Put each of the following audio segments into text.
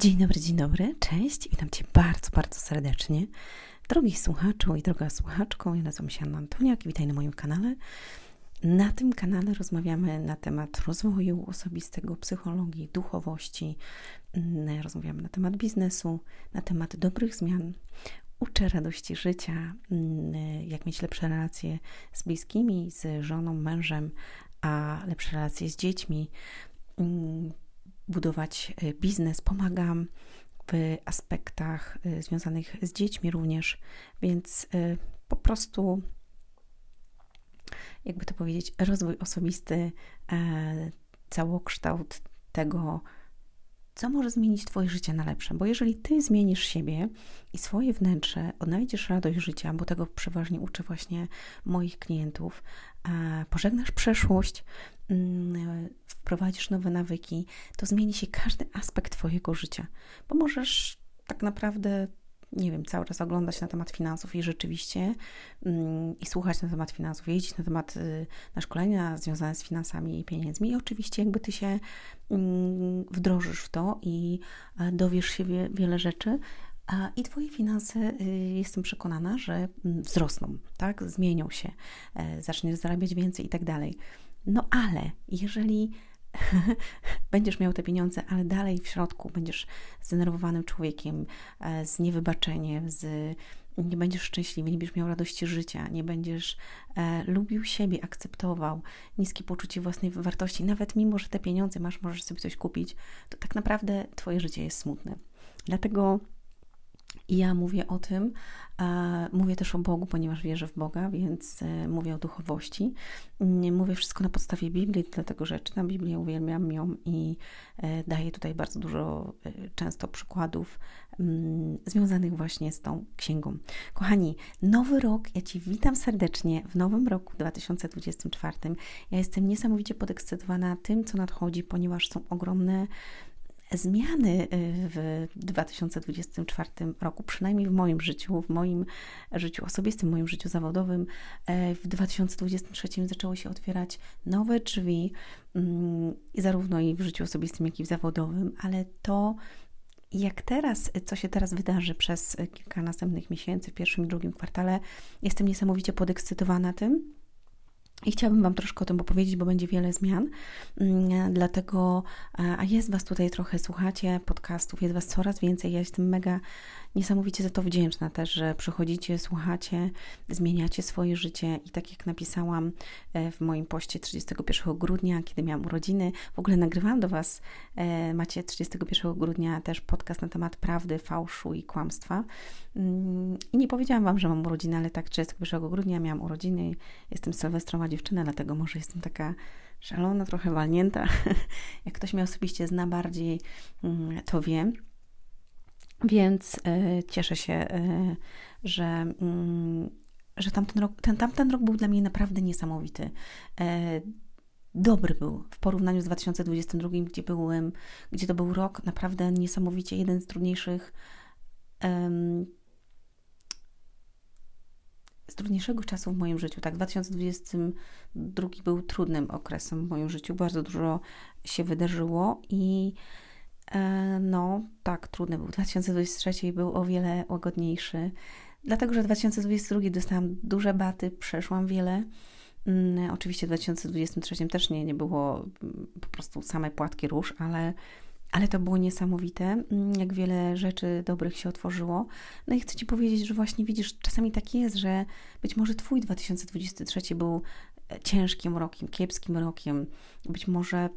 Dzień dobry, dzień dobry, cześć, witam Cię bardzo, bardzo serdecznie. Drogi słuchaczu i droga słuchaczko, ja nazywam się Anna Antoniak, witaj na moim kanale. Na tym kanale rozmawiamy na temat rozwoju osobistego, psychologii, duchowości, mm, rozmawiamy na temat biznesu, na temat dobrych zmian. Uczę radości życia, mm, jak mieć lepsze relacje z bliskimi, z żoną, mężem, a lepsze relacje z dziećmi mm, budować e, biznes, pomagam w aspektach e, związanych z dziećmi również, więc e, po prostu, jakby to powiedzieć, rozwój osobisty, całokształt tego, co może zmienić Twoje życie na lepsze. Bo jeżeli Ty zmienisz siebie i swoje wnętrze, odnajdziesz radość życia, bo tego przeważnie uczę właśnie moich klientów, pożegnasz przeszłość, mm, wprowadzisz nowe nawyki, to zmieni się każdy aspekt Twojego życia. Bo możesz tak naprawdę nie wiem, cały czas oglądać na temat finansów i rzeczywiście mm, i słuchać na temat finansów, jeździć na temat y, na szkolenia związane z finansami i pieniędzmi i oczywiście jakby ty się mm, wdrożysz w to i dowiesz się wie, wiele rzeczy, i Twoje finanse, y, jestem przekonana, że mm, wzrosną, tak? Zmienią się, e, zaczniesz zarabiać więcej i tak dalej. No ale jeżeli będziesz miał te pieniądze, ale dalej w środku będziesz zdenerwowanym człowiekiem, e, z niewybaczeniem, z nie będziesz szczęśliwy, nie będziesz miał radości życia, nie będziesz e, lubił siebie, akceptował niskie poczucie własnej wartości, nawet mimo, że te pieniądze masz, możesz sobie coś kupić, to tak naprawdę Twoje życie jest smutne. Dlatego i ja mówię o tym, mówię też o Bogu, ponieważ wierzę w Boga, więc e, mówię o duchowości. Mówię wszystko na podstawie Biblii, dlatego że czytam Biblię, uwielbiam ją i e, daję tutaj bardzo dużo e, często przykładów mm, związanych właśnie z tą księgą. Kochani, nowy rok, ja Ci witam serdecznie w nowym roku 2024. Ja jestem niesamowicie podekscytowana tym, co nadchodzi, ponieważ są ogromne zmiany y, w 2024 roku, przynajmniej w moim życiu, w moim życiu osobistym, w moim życiu zawodowym, e, w 2023 zaczęły się otwierać nowe drzwi, mm, zarówno i w życiu osobistym, jak i w zawodowym, ale to, jak teraz, co się teraz wydarzy przez kilka następnych miesięcy, w pierwszym i drugim kwartale, jestem niesamowicie podekscytowana tym i chciałabym Wam troszkę o tym opowiedzieć, bo będzie wiele zmian. Mm, dlatego, a jest Was tutaj trochę, słuchacie podcastów, jest Was coraz więcej. Ja jestem mega niesamowicie za to wdzięczna też, że przychodzicie, słuchacie, zmieniacie swoje życie i tak jak napisałam e, w moim poście 31 grudnia, kiedy miałam urodziny, w ogóle nagrywałam do Was, e, macie 31 grudnia też podcast na temat prawdy, fałszu i kłamstwa. Mm, I nie powiedziałam Wam, że mam urodziny, ale tak 31 grudnia miałam urodziny, jestem sylwestrowa dziewczyna, dlatego może jestem taka szalona, trochę walnięta. Jak ktoś mnie osobiście zna bardziej, mm, to wie. Więc y, cieszę się, y, że, y, że tamten, rok, ten, tamten rok był dla mnie naprawdę niesamowity. Y, dobry był w porównaniu z 2022, gdzie byłem, gdzie to był rok naprawdę niesamowicie jeden z trudniejszych z trudniejszego czasu w moim życiu. Tak, 2022 był trudnym okresem w moim życiu. Bardzo dużo się wydarzyło i e, no tak, trudny był. 2023 był o wiele łagodniejszy, dlatego że 2022 dostałam duże baty, przeszłam wiele. Mm, oczywiście w 2023 też nie, nie było mm, po prostu same płatki róż, ale ale to było niesamowite, mm, jak wiele rzeczy dobrych się otworzyło. No i chcę Ci powiedzieć, że właśnie widzisz, czasami tak jest, że być może Twój 2023 był e, ciężkim rokiem, kiepskim rokiem. Być może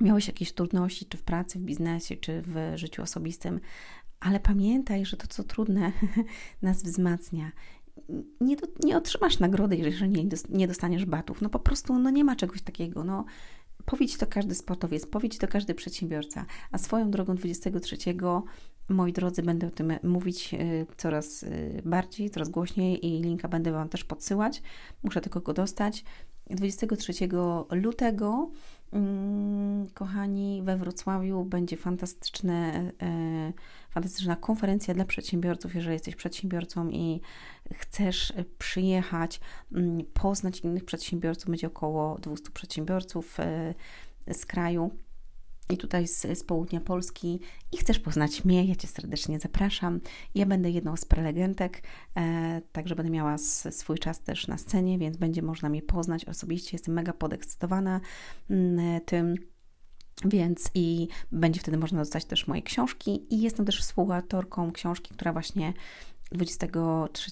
miałeś jakieś trudności, czy w pracy, w biznesie, czy w życiu osobistym, ale pamiętaj, że to, co trudne, nas wzmacnia. Nie, do, nie otrzymasz nagrody, jeżeli nie dostaniesz batów. No po prostu no nie ma czegoś takiego. No, Powiedz to każdy sportowiec, powiedz to każdy przedsiębiorca, a swoją drogą 23, moi drodzy, będę o tym mówić y, coraz y, bardziej, coraz głośniej i linka będę Wam też podsyłać. Muszę tylko go dostać. 23 lutego, kochani, we Wrocławiu będzie fantastyczne, e, fantastyczna konferencja dla przedsiębiorców. Jeżeli jesteś przedsiębiorcą i chcesz przyjechać, mm, poznać innych przedsiębiorców, będzie około 200 przedsiębiorców e, z kraju i tutaj z, z południa Polski i chcesz poznać mnie, ja Cię serdecznie zapraszam. Ja będę jedną z prelegentek, e, także będę miała s, swój czas też na scenie, więc będzie można mnie poznać osobiście. Jestem mega podekscytowana m, mm, tym. Więc i będzie wtedy można dostać też moje książki i jestem też współautorką książki, która właśnie 23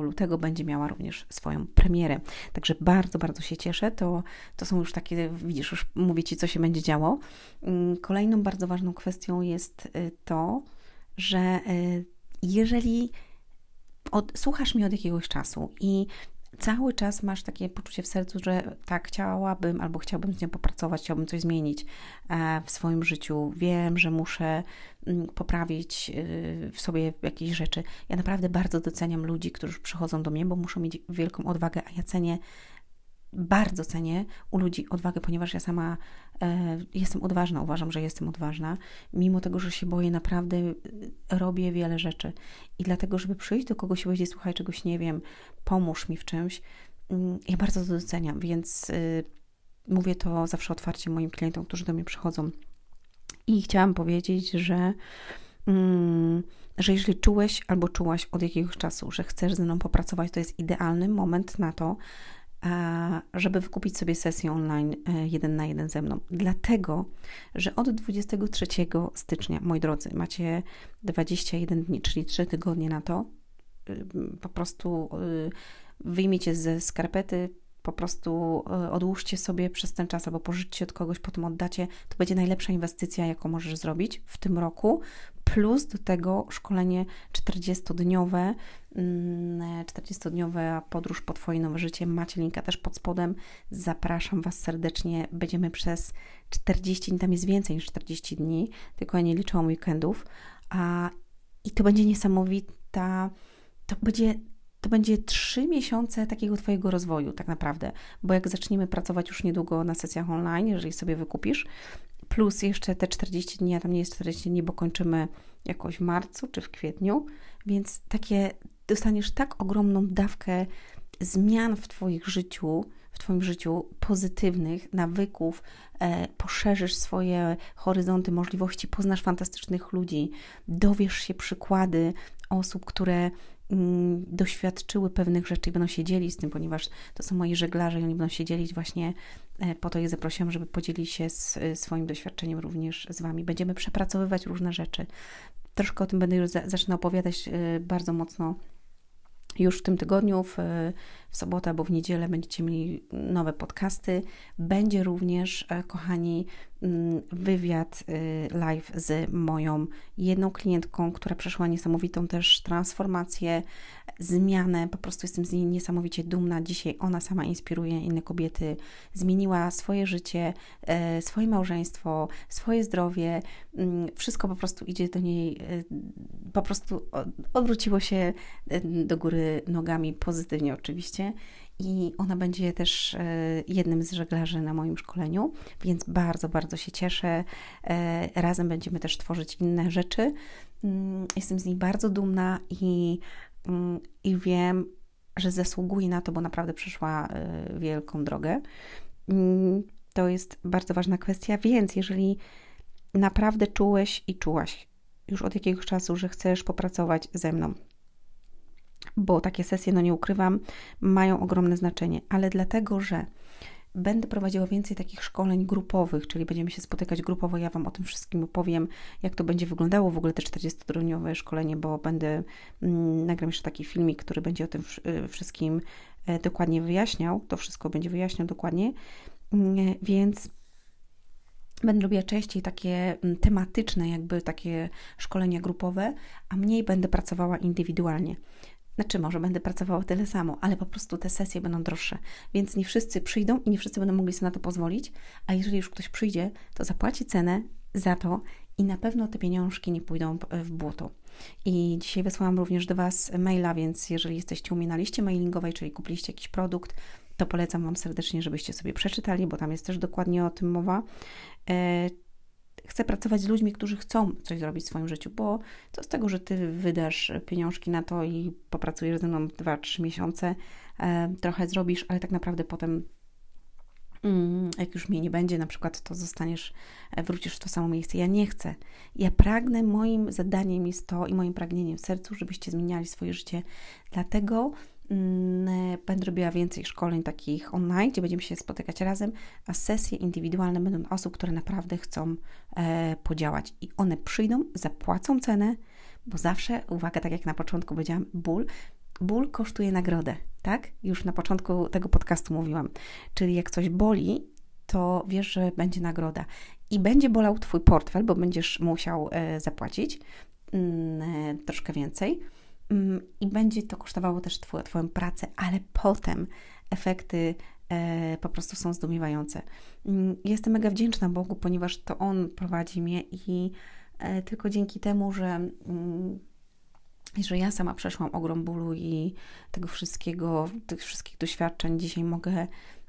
lutego będzie miała również swoją premierę. Także bardzo, bardzo się cieszę. To, to są już takie, widzisz, już mówię Ci, co się będzie działo. Mm, kolejną bardzo ważną kwestią jest y, to, że y, jeżeli od, słuchasz mnie od jakiegoś czasu i cały czas masz takie poczucie w sercu, że tak, chciałabym albo chciałbym z nią popracować, chciałbym coś zmienić e, w swoim życiu. Wiem, że muszę mm, poprawić y, w sobie jakieś rzeczy. Ja naprawdę bardzo doceniam ludzi, którzy przychodzą do mnie, bo muszą mieć wielką odwagę, a ja cenię bardzo cenię u ludzi odwagę, ponieważ ja sama e, jestem odważna, uważam, że jestem odważna. Mimo tego, że się boję, naprawdę e, robię wiele rzeczy. I dlatego, żeby przyjść do kogoś i powiedzieć, słuchaj, czegoś nie wiem, pomóż mi w czymś, mm, ja bardzo to doceniam, więc y, mówię to zawsze otwarcie moim klientom, którzy do mnie przychodzą. I chciałam powiedzieć, że, mm, że jeżeli czułeś albo czułaś od jakiegoś czasu, że chcesz ze mną popracować, to jest idealny moment na to, żeby wykupić sobie sesję online e, jeden na jeden ze mną. Dlatego, że od 23 stycznia, moi drodzy, macie 21 dni, czyli 3 tygodnie na to, y, po prostu y, wyjmijcie ze skarpety, po prostu y, odłóżcie sobie przez ten czas albo pożyczcie od kogoś, potem oddacie. To będzie najlepsza inwestycja, jaką możesz zrobić w tym roku, plus do tego szkolenie 40-dniowe, 40-dniowa mm, podróż po Twoje nowe życie. Macie linka też pod spodem. Zapraszam Was serdecznie. Będziemy przez 40 dni, tam jest więcej niż 40 dni, tylko ja nie liczę weekendów. A, I to będzie niesamowita, to będzie to będzie trzy miesiące takiego Twojego rozwoju, tak naprawdę, bo jak zaczniemy pracować już niedługo na sesjach online, jeżeli sobie wykupisz, plus jeszcze te 40 dni, a tam nie jest 40 dni, bo kończymy jakoś w marcu czy w kwietniu, więc takie dostaniesz tak ogromną dawkę zmian w Twoich życiu, w Twoim życiu pozytywnych nawyków, e, poszerzysz swoje horyzonty możliwości, poznasz fantastycznych ludzi, dowiesz się przykłady osób, które doświadczyły pewnych rzeczy i będą się dzielić z tym, ponieważ to są moi żeglarze i oni będą się dzielić właśnie e, po to je zaprosiłam, żeby podzieli się z, e, swoim doświadczeniem również z Wami. Będziemy przepracowywać różne rzeczy. Troszkę o tym będę już za, zacznę opowiadać e, bardzo mocno już w tym tygodniu, w, w sobotę albo w niedzielę będziecie mieli nowe podcasty. Będzie również, kochani, mm, wywiad y, live z moją jedną klientką, która przeszła niesamowitą też transformację, zmianę. Po prostu jestem z niej niesamowicie dumna. Dzisiaj ona sama inspiruje inne kobiety, zmieniła swoje życie, e, swoje małżeństwo, swoje zdrowie. Mm, wszystko po prostu idzie do niej, e, po prostu odwróciło się do góry nogami, pozytywnie oczywiście i ona będzie też e, jednym z żeglarzy na moim szkoleniu, więc bardzo, bardzo się cieszę. E, razem będziemy też tworzyć inne rzeczy. Mm, jestem z niej bardzo dumna i, mm, i wiem, że zasługuje na to, bo naprawdę przeszła e, wielką drogę. Mm, to jest bardzo ważna kwestia, więc jeżeli naprawdę czułeś i czułaś już od jakiegoś czasu, że chcesz popracować ze mną, bo takie sesje, no nie ukrywam, mają ogromne znaczenie, ale dlatego, że Będę prowadziła więcej takich szkoleń grupowych, czyli będziemy się spotykać grupowo. Ja Wam o tym wszystkim opowiem, jak to będzie wyglądało w ogóle te 40-dniowe szkolenie, bo będę mm, nagram jeszcze taki filmik, który będzie o tym y, wszystkim e, dokładnie wyjaśniał. To wszystko będzie wyjaśniał dokładnie. Mm, więc Będę robiła częściej takie mm, tematyczne, jakby takie szkolenia grupowe, a mniej będę pracowała indywidualnie. Znaczy, może będę pracowała tyle samo, ale po prostu te sesje będą droższe, więc nie wszyscy przyjdą i nie wszyscy będą mogli sobie na to pozwolić, a jeżeli już ktoś przyjdzie, to zapłaci cenę za to i na pewno te pieniążki nie pójdą w błoto. I dzisiaj wysłałam również do Was maila, więc jeżeli jesteście u mnie na liście mailingowej, czyli kupiliście jakiś produkt, to polecam Wam serdecznie, żebyście sobie przeczytali, bo tam jest też dokładnie o tym mowa. Chcę pracować z ludźmi, którzy chcą coś zrobić w swoim życiu, bo co z tego, że ty wydasz pieniążki na to i popracujesz ze mną 2-3 miesiące, e, trochę zrobisz, ale tak naprawdę potem Mm, jak już mnie nie będzie, na przykład, to zostaniesz, e, wrócisz w to samo miejsce. Ja nie chcę. Ja pragnę, moim zadaniem jest to i moim pragnieniem w sercu, żebyście zmieniali swoje życie. Dlatego będę robiła więcej szkoleń takich online, gdzie będziemy się spotykać razem, a sesje indywidualne będą dla osób, które naprawdę chcą e, podziałać. I one przyjdą, zapłacą cenę, bo zawsze, uwaga, tak jak na początku powiedziałam, ból ból kosztuje nagrodę, tak? Już na początku tego podcastu mówiłam. Czyli jak coś boli, to wiesz, że będzie nagroda. I będzie bolał Twój portfel, bo będziesz musiał e, zapłacić mm, e, troszkę więcej. Mm, I będzie to kosztowało też twój, Twoją pracę, ale potem efekty e, po prostu są zdumiewające. Mm, jestem mega wdzięczna Bogu, ponieważ to On prowadzi mnie i tylko dzięki temu, że i że ja sama przeszłam ogrom bólu i tego wszystkiego, tych wszystkich doświadczeń, dzisiaj mogę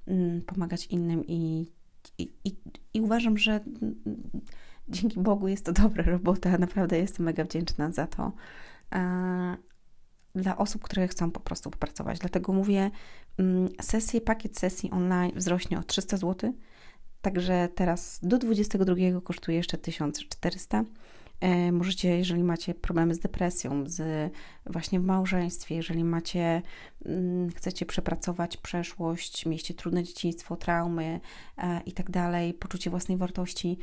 mm, pomagać innym i, i, i, i uważam, że mm, dzięki Bogu jest to dobra robota. Naprawdę jestem mega wdzięczna za to. Dla osób, które chcą po prostu popracować. Dlatego mówię, mm, sesję, pakiet sesji online wzrośnie o 300 zł. Także teraz do 22 kosztuje jeszcze 1400 E, możecie, jeżeli macie problemy z depresją, z właśnie w małżeństwie, jeżeli macie, mm, chcecie przepracować przeszłość, mieliście trudne dzieciństwo, traumy e, i tak dalej, poczucie własnej wartości,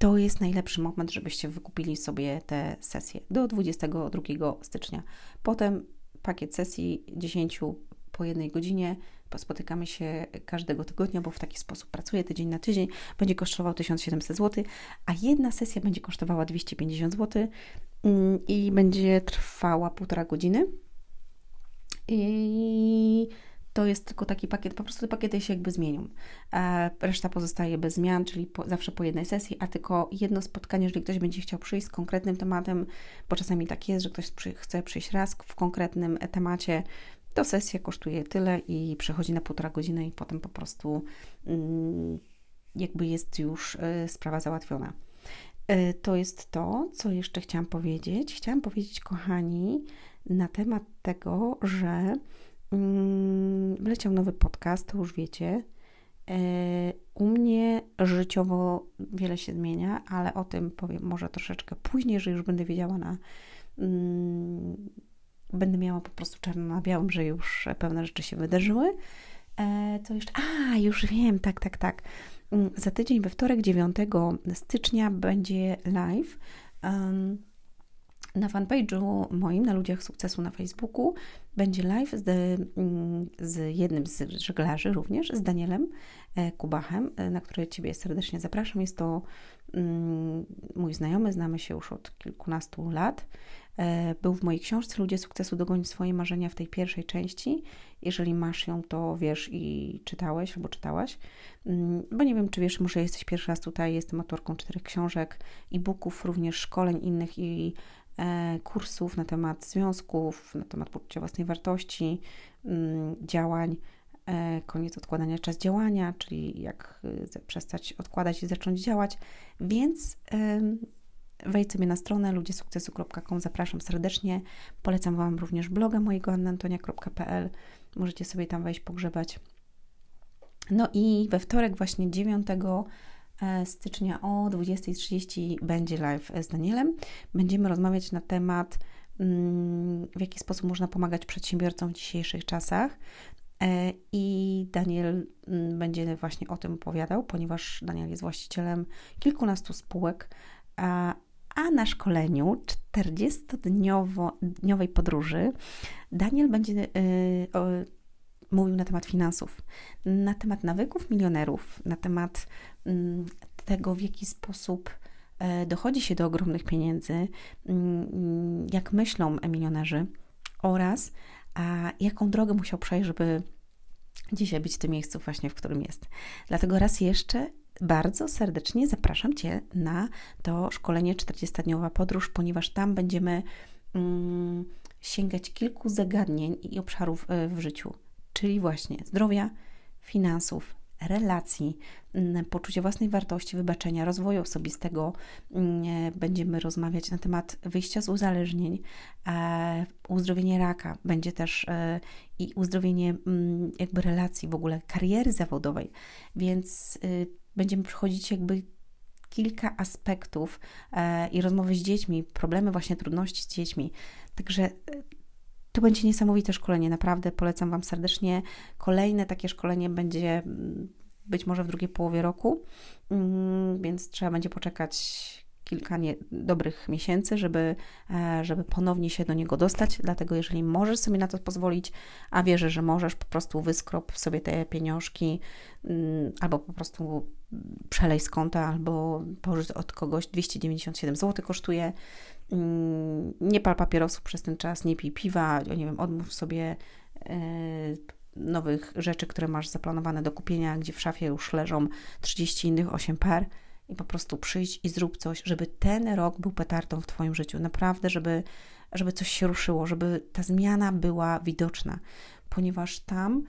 to jest najlepszy moment, żebyście wykupili sobie te sesje do 22 stycznia. Potem pakiet sesji 10 po jednej godzinie spotykamy się każdego tygodnia, bo w taki sposób pracuję tydzień na tydzień. Będzie kosztował 1700 zł, a jedna sesja będzie kosztowała 250 zł mm, i będzie trwała półtora godziny. I to jest tylko taki pakiet, po prostu te pakiety się jakby zmienią. Reszta pozostaje bez zmian, czyli po, zawsze po jednej sesji, a tylko jedno spotkanie, jeżeli ktoś będzie chciał przyjść z konkretnym tematem, bo czasami tak jest, że ktoś przy, chce przyjść raz w konkretnym temacie, to sesja kosztuje tyle i przechodzi na półtora godziny i potem po prostu mm, jakby jest już y, sprawa załatwiona. Y, to jest to, co jeszcze chciałam powiedzieć. Chciałam powiedzieć, kochani, na temat tego, że wleciał nowy podcast, to już wiecie. Y, u mnie życiowo wiele się zmienia, ale o tym powiem może troszeczkę później, że już będę wiedziała na mm, będę miała po prostu czarno na białym, że już pewne rzeczy się wydarzyły. E, to jeszcze, a już wiem, tak, tak, tak. Mm, za tydzień we wtorek 9 stycznia będzie live. Na fanpage'u moim, na Ludziach Sukcesu na Facebooku, będzie live z, mm, z jednym z żeglarzy również, z Danielem e, Kubachem, e, na który Ciebie serdecznie zapraszam. Jest to mm, mój znajomy, znamy się już od kilkunastu lat. E, był w mojej książce Ludzie sukcesu dogonić swoje marzenia w tej pierwszej części. Jeżeli masz ją, to wiesz i czytałeś albo czytałaś. Mm, bo nie wiem, czy wiesz, może jesteś pierwszy raz tutaj, jestem autorką czterech książek, e-booków, również szkoleń innych i kursów na temat związków, na temat poczucia własnej wartości, mm, działań. E, koniec odkładania, czas działania, czyli jak przestać odkładać i zacząć działać. Więc Wejdź sobie na stronę ludziesukcesu.com, zapraszam serdecznie. Polecam Wam również bloga mojego annantonia.pl. Możecie sobie tam wejść, pogrzebać. No i we wtorek, właśnie 9 e, stycznia o 20.30 będzie live z Danielem. Będziemy rozmawiać na temat, mm, w jaki sposób można pomagać przedsiębiorcom w dzisiejszych czasach. E, I Daniel mm, będzie właśnie o tym opowiadał, ponieważ Daniel jest właścicielem kilkunastu spółek, a na szkoleniu 40-dniowej podróży Daniel będzie mówił na temat finansów, na temat nawyków milionerów, na temat tego, w jaki sposób yy, dochodzi się do ogromnych pieniędzy, mm, jak myślą milionerzy oraz a jaką drogę musiał przejść, żeby dzisiaj być w tym miejscu właśnie, w którym jest. Dlatego raz jeszcze bardzo serdecznie zapraszam Cię na to szkolenie 40-dniowa podróż, ponieważ tam będziemy mm, sięgać kilku zagadnień i obszarów e, w życiu, czyli właśnie zdrowia, finansów, relacji, mm, poczucia własnej wartości, wybaczenia, rozwoju osobistego. Mm, będziemy rozmawiać na temat wyjścia z uzależnień, e, uzdrowienie raka, będzie też e, i uzdrowienie mm, jakby relacji, w ogóle kariery zawodowej, więc y, będziemy przechodzić jakby kilka aspektów e, i rozmowy z dziećmi, problemy, właśnie trudności z dziećmi. Także to będzie niesamowite szkolenie, naprawdę polecam Wam serdecznie. Kolejne takie szkolenie będzie mm, być może w drugiej połowie roku, mm, więc trzeba będzie poczekać kilka nie, dobrych miesięcy, żeby, e, żeby ponownie się do niego dostać. Dlatego, jeżeli możesz sobie na to pozwolić, a wierzę, że możesz, po prostu wyskrop sobie te pieniążki mm, albo po prostu przelej z konta, albo pożycz od kogoś. 297 zł kosztuje. Mm, nie pal papierosów przez ten czas, nie pij piwa, nie wiem, odmów sobie e, nowych rzeczy, które masz zaplanowane do kupienia, gdzie w szafie już leżą 30 innych 8 par i po prostu przyjdź i zrób coś, żeby ten rok był petardą w Twoim życiu. Naprawdę, żeby, żeby coś się ruszyło, żeby ta zmiana była widoczna, ponieważ tam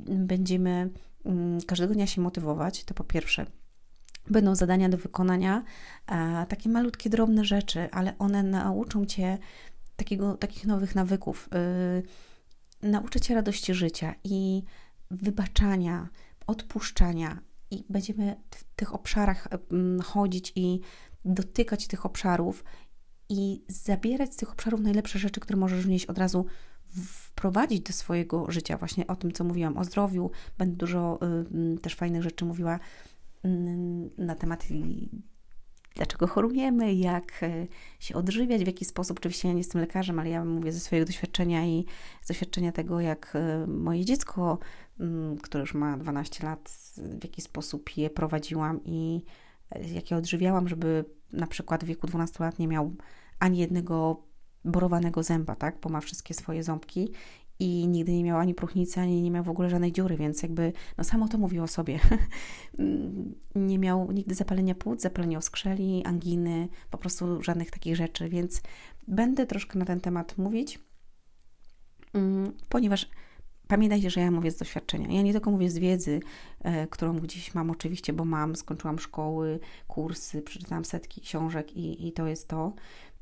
będziemy mm, każdego dnia się motywować, to po pierwsze. Będą zadania do wykonania, takie malutkie, drobne rzeczy, ale one nauczą Cię takiego, takich nowych nawyków, yy, nauczą Cię radości życia i wybaczania, odpuszczania, i będziemy w tych obszarach chodzić i dotykać tych obszarów i zabierać z tych obszarów najlepsze rzeczy, które możesz wnieść od razu wprowadzić do swojego życia. Właśnie o tym, co mówiłam o zdrowiu, będę dużo y, też fajnych rzeczy mówiła y, na temat dlaczego chorujemy, jak e, się odżywiać, w jaki sposób. Oczywiście ja nie jestem lekarzem, ale ja mówię ze swojego doświadczenia i z doświadczenia tego, jak e, moje dziecko, mm, które już ma 12 lat, w jaki sposób je prowadziłam i e, jak je odżywiałam, żeby na przykład w wieku 12 lat nie miał ani jednego borowanego zęba, tak, bo ma wszystkie swoje ząbki i nigdy nie miał ani próchnicy, ani nie miał w ogóle żadnej dziury, więc jakby, no samo to mówił o sobie. nie miał nigdy zapalenia płuc, zapalenia oskrzeli, anginy, po prostu żadnych takich rzeczy, więc będę troszkę na ten temat mówić, mm, ponieważ pamiętajcie, że ja mówię z doświadczenia. Ja nie tylko mówię z wiedzy, e, którą gdzieś mam oczywiście, bo mam, skończyłam szkoły, kursy, przeczytałam setki książek i, i to jest to.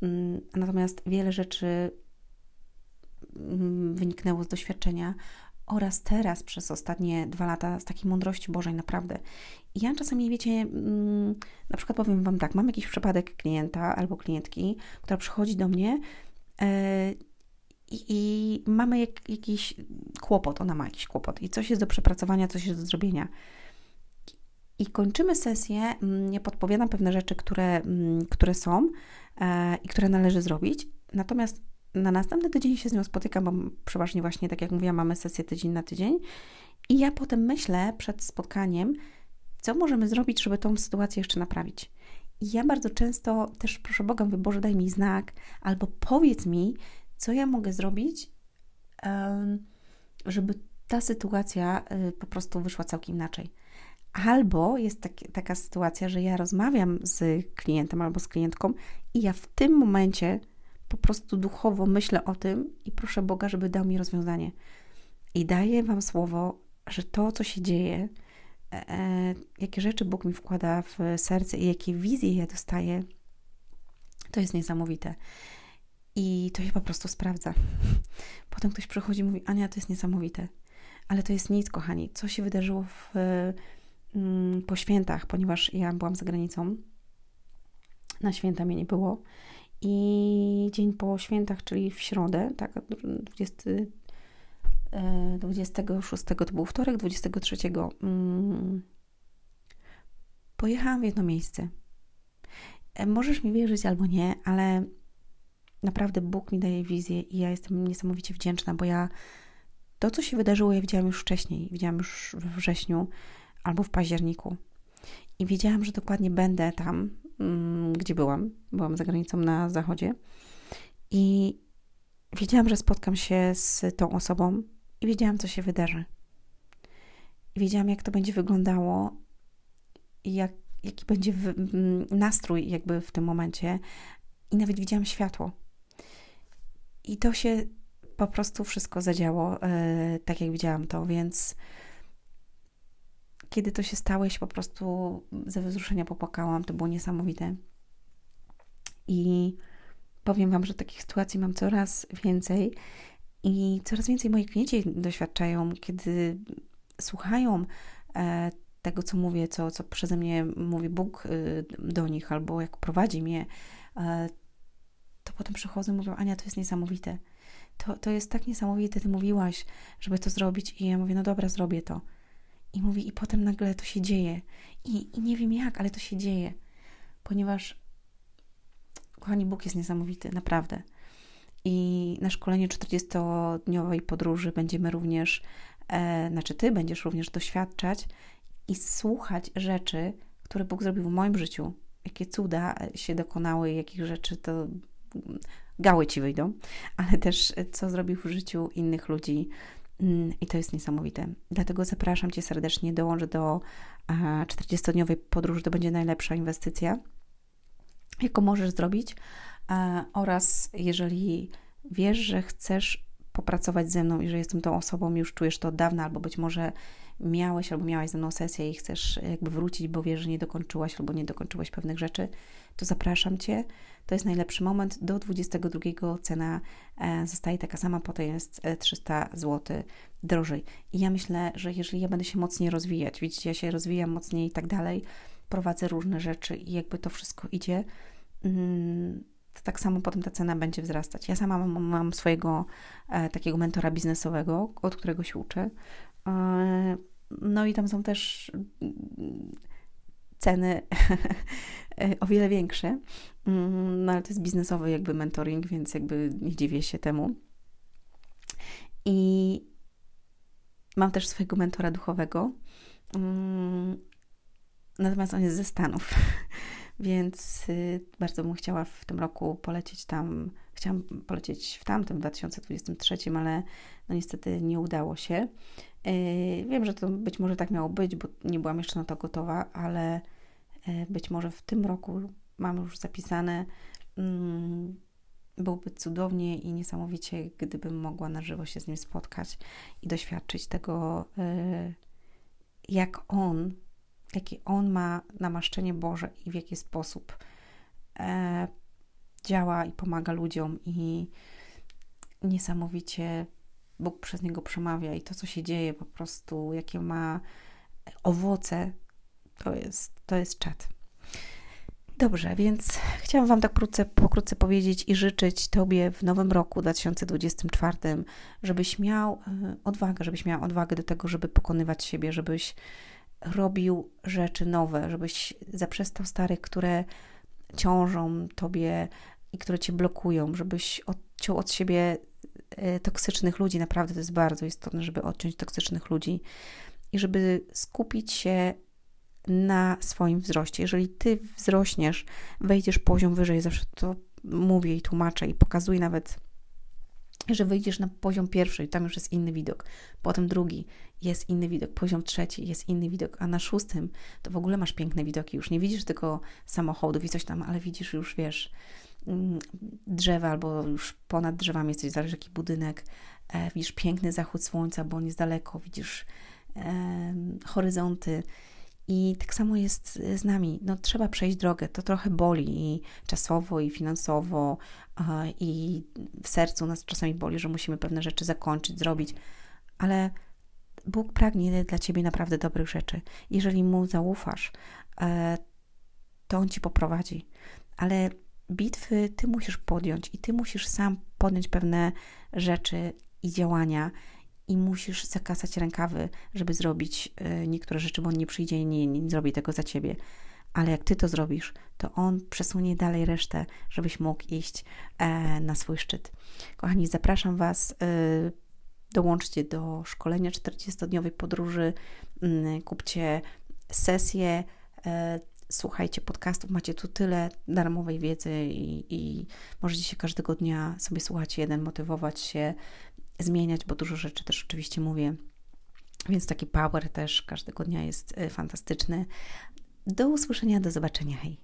Mm, natomiast wiele rzeczy Mm, wyniknęło z doświadczenia oraz teraz przez ostatnie dwa lata z takiej mądrości Bożej, naprawdę. I ja czasami, wiecie, mm, na przykład powiem Wam tak, mam jakiś przypadek klienta albo klientki, która przychodzi do mnie e, i, mamy jak, jakiś kłopot, ona ma jakiś kłopot i coś jest do przepracowania, coś jest do zrobienia. I kończymy sesję, mm, nie podpowiadam pewne rzeczy, które, które są e, i które należy zrobić, natomiast na następny tydzień się z nią spotykam, bo przeważnie właśnie, tak jak mówiłam, mamy sesję tydzień na tydzień. I ja potem myślę przed spotkaniem, co możemy zrobić, żeby tą sytuację jeszcze naprawić. I ja bardzo często też proszę Boga, mówię, Boże, daj mi znak, albo powiedz mi, co ja mogę zrobić, żeby ta sytuacja y, po prostu wyszła całkiem inaczej. Albo jest tak, taka sytuacja, że ja rozmawiam z klientem albo z klientką i ja w tym momencie po prostu duchowo myślę o tym i proszę Boga, żeby dał mi rozwiązanie. I daję Wam słowo, że to, co się dzieje, e, e, jakie rzeczy Bóg mi wkłada w serce i jakie wizje ja dostaję, to jest niesamowite. I to się po prostu sprawdza. Potem ktoś przychodzi i mówi: Ania, to jest niesamowite. Ale to jest nic, kochani. Co się wydarzyło w, mm, po świętach, ponieważ ja byłam za granicą. Na święta mnie nie było. I dzień po świętach, czyli w środę, tak, 20, 26 e, to był wtorek, 23 mm, pojechałam w jedno miejsce. E, możesz mi wierzyć albo nie, ale naprawdę Bóg mi daje wizję i ja jestem niesamowicie wdzięczna, bo ja to, co się wydarzyło, ja widziałam już wcześniej. Widziałam już we wrześniu albo w październiku. I wiedziałam, że dokładnie będę tam, mm, gdzie byłam. Byłam za granicą na zachodzie. I wiedziałam, że spotkam się z tą osobą i wiedziałam, co się wydarzy. I wiedziałam, jak to będzie wyglądało i jak, jaki będzie mm, nastrój jakby w tym momencie. I nawet widziałam światło. I to się po prostu wszystko zadziało, yy, tak jak widziałam to, więc kiedy to się stało, ja się po prostu ze wzruszenia popłakałam. To było niesamowite. I powiem Wam, że takich sytuacji mam coraz więcej i coraz więcej moi klienci doświadczają, kiedy słuchają e, tego, co mówię, co, co przeze mnie mówi Bóg y, do nich, albo jak prowadzi mnie, e, potem przychodzą i mówią: Ania, to jest niesamowite. To, to jest tak niesamowite, ty mówiłaś, żeby to zrobić, i ja mówię: No dobra, zrobię to. I mówi, i potem nagle to się dzieje. I, I nie wiem jak, ale to się dzieje, ponieważ, kochani, Bóg jest niesamowity, naprawdę. I na szkoleniu 40-dniowej podróży będziemy również, e, znaczy ty będziesz również doświadczać i słuchać rzeczy, które Bóg zrobił w moim życiu. Jakie cuda się dokonały, jakich rzeczy to gały ci wyjdą, ale też co zrobił w życiu innych ludzi. Mm, I to jest niesamowite. Dlatego zapraszam Cię serdecznie, dołącz do 40-dniowej podróży, to będzie najlepsza inwestycja, jaką możesz zrobić. Oraz jeżeli wiesz, że chcesz popracować ze mną i że jestem tą osobą, już czujesz to od dawna, albo być może miałeś albo miałaś ze mną sesję i chcesz jakby wrócić, bo wiesz, że nie dokończyłaś albo nie dokończyłaś pewnych rzeczy, to zapraszam Cię. To jest najlepszy moment. Do 22 cena e, zostaje taka sama, potem jest 300 e, zł drożej. I ja myślę, że jeżeli ja będę się mocniej rozwijać, widzicie, ja się rozwijam mocniej i tak dalej, prowadzę różne rzeczy i jakby to wszystko idzie, mm, to tak samo potem ta cena będzie wzrastać. Ja sama mam, mam swojego e, takiego mentora biznesowego, od którego się uczę. No i tam są też mm, ceny o wiele większe, mm, no ale to jest biznesowy jakby mentoring, więc jakby nie dziwię się temu. I mam też swojego mentora duchowego, mm, natomiast on jest ze Stanów, więc y, bardzo bym chciała w tym roku polecieć tam. Chciałam polecieć w tamtym, w 2023, ale no niestety nie udało się. Y, wiem, że to być może tak miało być, bo nie byłam jeszcze na to gotowa, ale y, być może w tym roku mam już zapisane. Mm, byłoby cudownie i niesamowicie, gdybym mogła na żywo się z nim spotkać i doświadczyć tego, jak on jakie on ma namaszczenie Boże i w jaki sposób e, działa i pomaga ludziom i niesamowicie Bóg przez niego przemawia i to, co się dzieje, po prostu, jakie ma owoce, to jest, to jest czat. Dobrze, więc chciałam Wam tak pokrótce, pokrótce powiedzieć i życzyć Tobie w nowym roku 2024, żebyś miał e, odwagę, żebyś miał odwagę do tego, żeby pokonywać siebie, żebyś robił rzeczy nowe, żebyś zaprzestał starych, które ciążą tobie i które cię blokują, żebyś odciął od siebie e, toksycznych ludzi. Naprawdę to jest bardzo istotne, żeby odciąć toksycznych ludzi i żeby skupić się na swoim wzroście. Jeżeli ty wzrośniesz, wejdziesz poziom wyżej, zawsze to mówię i tłumaczę i pokazuję nawet że wyjdziesz na poziom pierwszy i tam już jest inny widok, potem drugi jest inny widok, poziom trzeci jest inny widok, a na szóstym to w ogóle masz piękne widoki, już nie widzisz tylko samochodów i coś tam, ale widzisz już, wiesz, drzewa albo już ponad drzewami jesteś, zależy jaki budynek, e, widzisz piękny zachód słońca, bo on jest daleko, widzisz e, horyzonty, i tak samo jest z nami. No, trzeba przejść drogę. To trochę boli i czasowo, i finansowo, i w sercu nas czasami boli, że musimy pewne rzeczy zakończyć, zrobić, ale Bóg pragnie dla ciebie naprawdę dobrych rzeczy. Jeżeli mu zaufasz, e, to on ci poprowadzi. Ale bitwy ty musisz podjąć i ty musisz sam podjąć pewne rzeczy i działania i musisz zakasać rękawy, żeby zrobić e, niektóre rzeczy, bo on nie przyjdzie i nie, nie zrobi tego za ciebie. Ale jak ty to zrobisz, to on przesunie dalej resztę, żebyś mógł iść e, na swój szczyt. Kochani, zapraszam Was. E, dołączcie do szkolenia 40-dniowej podróży, mm, kupcie sesję, słuchajcie podcastów, macie tu tyle darmowej wiedzy i, i możecie się każdego dnia sobie słuchać jeden, motywować się, zmieniać, bo dużo rzeczy też oczywiście mówię. Więc taki power też każdego dnia jest e, fantastyczny. Do usłyszenia, do zobaczenia. Hej.